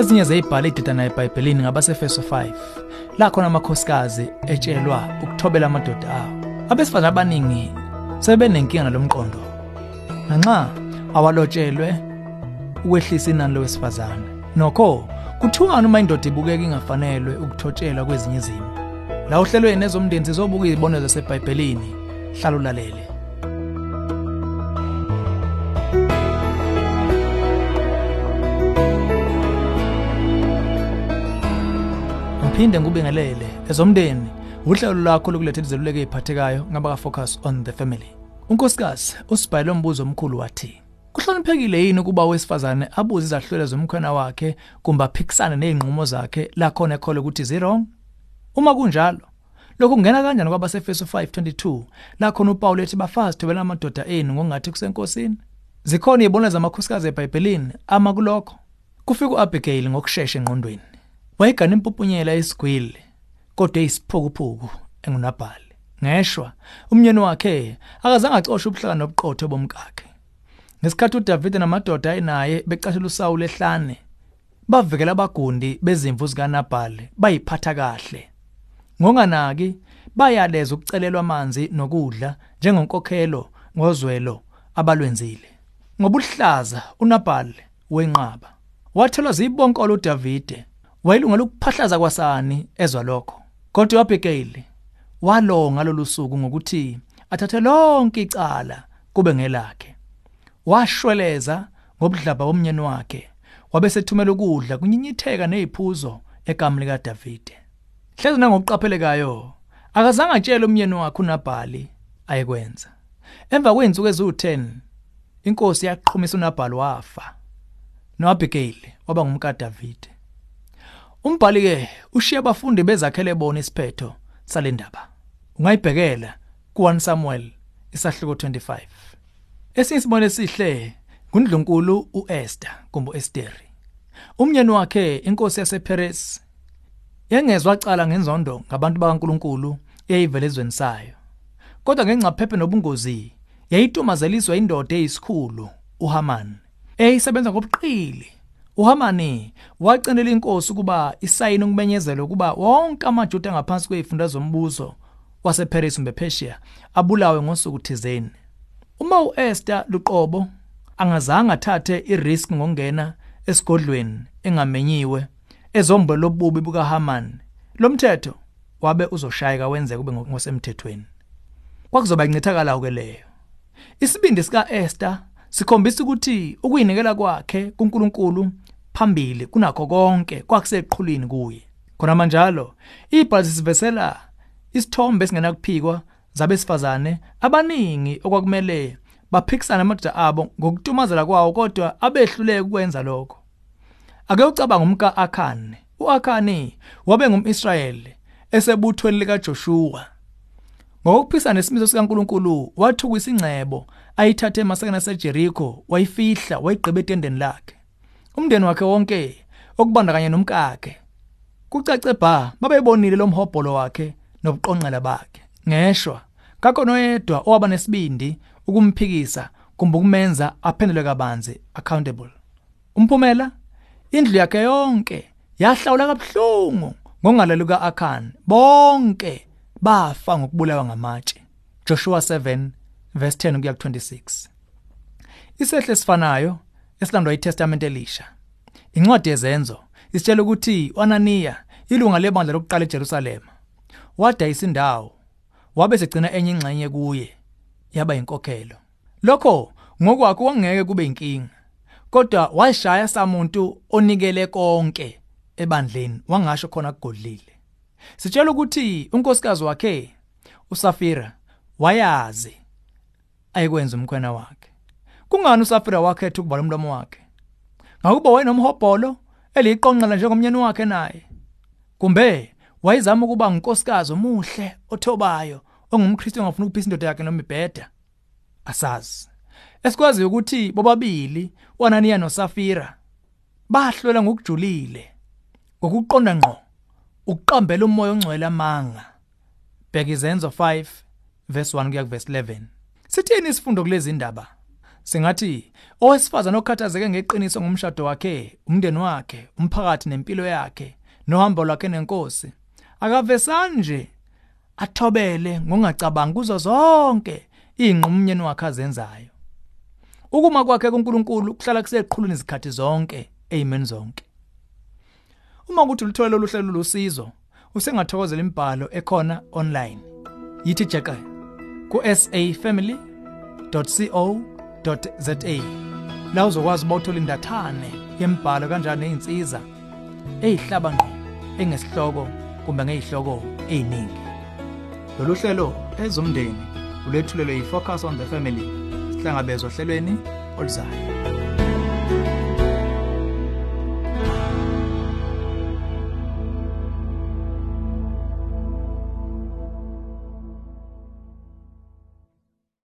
ezinye zeyibhala ididana eBhayibhelini ngabasefeso 5 la khona amakhosikazi etshelwa ukuthobela amadoda awo. Abesifazane abaningi sebenenkinga nalomqondo nanxa awalotshelwe ukwehlisa inani lowesifazane. Nokho kuthiwani uma indoda ibukeka ingafanelwe ukuthotshelwa kwezinye izimo la uhlelweni ezomndeni sizobuka izibonelo zasebhayibhelini hlala ulalele Ngiphinde ngubingelele ezomndeni uhlelo lwakho lokulethela izeluleko eziphathekayo ngaba ka focus on the family. Unkosikazi usibhayile umbuzo omkhulu wathi Kuhloniphekile yini ukuba owesifazane abuze izahlwele zomkhwena wakhe kumbe aphikisane nezinqumo zakhe la khona ekhole ukuthi zero? Uma kunjalo lokhu kungena kanjani kwabasefeso 5:22 la khona uPaul ethi bafazi thobela amadoda enu ngokungathi kusenkosini? Zikhona izibonelo zamakhosikazi eBhayibhelini ama kulokho. Kufika uAbigail ngokusheshsha engqondweni. Wayegana impupunyela esigwili kodwa eyisiphukuphuku engunabhali. Ngeshwa umnyeni wakhe akazange acoshe ubuhlaka nobuqotho bomkakhe. Ngesikhathi uDavid namadoda ayinaye becashela uSawule ehlane bavikela abagundi bezimvu zikaNabhali bayiphatha kahle. Ngonganaki bayaleza ukucelelwa amanzi nokudla njengenkokhelo ngozwelo abalwenzile. Ngobuhlaza uNabhali wenqaba wathelwa zibonkolo uDavide wayilungela ukuphahlaza kwasani ezwa lokho kodwa uAbigail walonga lolu suku ngokuthi athathe lonke icala kube ngelakhe. Washweleza ngobudlaba bomnyeni wakhe wabe sethumela ukudla kunyinyitheka neziphuzo egamli kaDavide hlezi nangokuqaphelekayo akazange atshele umnyeni wakhe uNabhali ayekwenza. Emva kwezinsuku eziwu10 inkosi yaqhumisa uNabhali wafa noAbigail waba ngumkaDavide. Umbhali ke ushiya abafundi bezakhele bona isiphetho salendaba. Ungayibhekela ku1 Samuel isahluko 25. Esinye isibone esihle ngundlunkulu uEsther kumbe Esteri. Umnyeni wakhe inkosi yasePeres yengezwe wacala ngenzondo ngabantu bakaNkuluNkulu eyayivele ezweni sayo. Kodwa ngencaphephe nobungozi yayitumazeliswa indoda eyisikhulu uHaman eyisebenza ngobuqili uHamani wacenela inkosi ukuba isayine ukumenyezela ukuba wonke amaJuda angaphansi kwezifunda zombuso waseParis bePersia abulawe ngosuku thizeni. Uma uEsther luqobo angazange athathe irisk ngokungena esigodlweni engamenyiwe ezombo lobubi bukaHaman. Lomthetho wabe uzoshayeka wenze kube ngosemthethweni. Kwakuzoba incithakala ke leyo. Isibindi sika Esther sikhombisa ukuthi ukuyinikela kwakhe kuNkulunkulu phambili kunakho konke kwakuseqhulwini kuye. Khona manjalo ibhali sivesela isithombe esingenakuphikwa zabesifazane abaningi okwakumele baphikisana amadoda abo ngokutumazela kwawo kodwa abehluleke ukwenza lokho. Ake ucabanga umka Akhani uAkhani wabe ngumIsrayeli esebuthweni lika Joshua ngokuphisa nesimiso sikaNkuluNkulu wathukisa ingcebo ayithathe emasakeni aseJericho wayifihla wayigqiba etendeni lakhe. Umndeni wakhe wonke okubandakanya nomkakhe. Kucace bha babebonile lo mhobholo wakhe nobuqonqela bakhe. Ngeshwa kakho noyedwa owaba nesibindi ukumphikisa kumbe ukumenza aphendule kabanzi accountable. Umphumela indlu yakhe yonke yahlawula kabuhlungu ngongalelo kaAkhan. Bonke bafa ngokubulawa ngamatshe. Joshua 7 verse 10 kuya ku26 Isehle sifanayo esilandwa iTestament elisha. Incwadi yezenzo isitshela ukuthi uAnaniya ilunga lebandla lokuqala eJerusalema wadayisa indawo wabe segcina enye ingxenye kuye yaba inkokhelo lokho ngokwakho wangeke kube inkinga kodwa washaya samuntu onikele konke ebandleni wangasho khona kugodlile. Sitshela ukuthi unkosikazi wakhe uSafira wayazi ayikwenza umkhwena wakhe. Kungani uSafira wakhetha ukuvala umlomo wakhe? Ngakuba wayenomhobholo eliqonqela njengomnyeni wakhe naye. Kumbe wayizama ukuba ngunkosikazi omuhle othobayo ongumKristu ongafuna ukuphisa indoda yakhe noma ibheda? Asazi. Esikwazi ukuthi bobabili uAnaniya noSafira bahlwela ngokujulile ngokuqonda ngqo ukuqambela umoya ongcwele amanga. Bheka izenzo 5 verse 1 kuya ku verse 11 sithini isifundo kulezi indaba singathi owesifazana okhathazeke ngeqiniso ngomshado wakhe umndeni wakhe umphakathi nempilo yakhe nohambo lwakhe nenkosi akavesani nje athobele ngokungacabangi kuzo zonke inquma umnyeni wakhe azenzayo. Ukuma kwakhe kuNkulunkulu kuhlala kuseqhulwini izikhathi zonke amen zonke. Uma kuthi ulithole oluhlelo lusizo usengathokozela imibhalo ekhona online. Yithi jeqe ku safamily.co.za la uzokwazi ukuthola indathane yemibhalo kanjani nezinsiza ezihlaba ngqo engesihloko kumbe ngezihloko eziningi lolu hlelo ezomndeni ulethulelwe yifocus on the family sihlangabezwa ohlelweni oluzayo.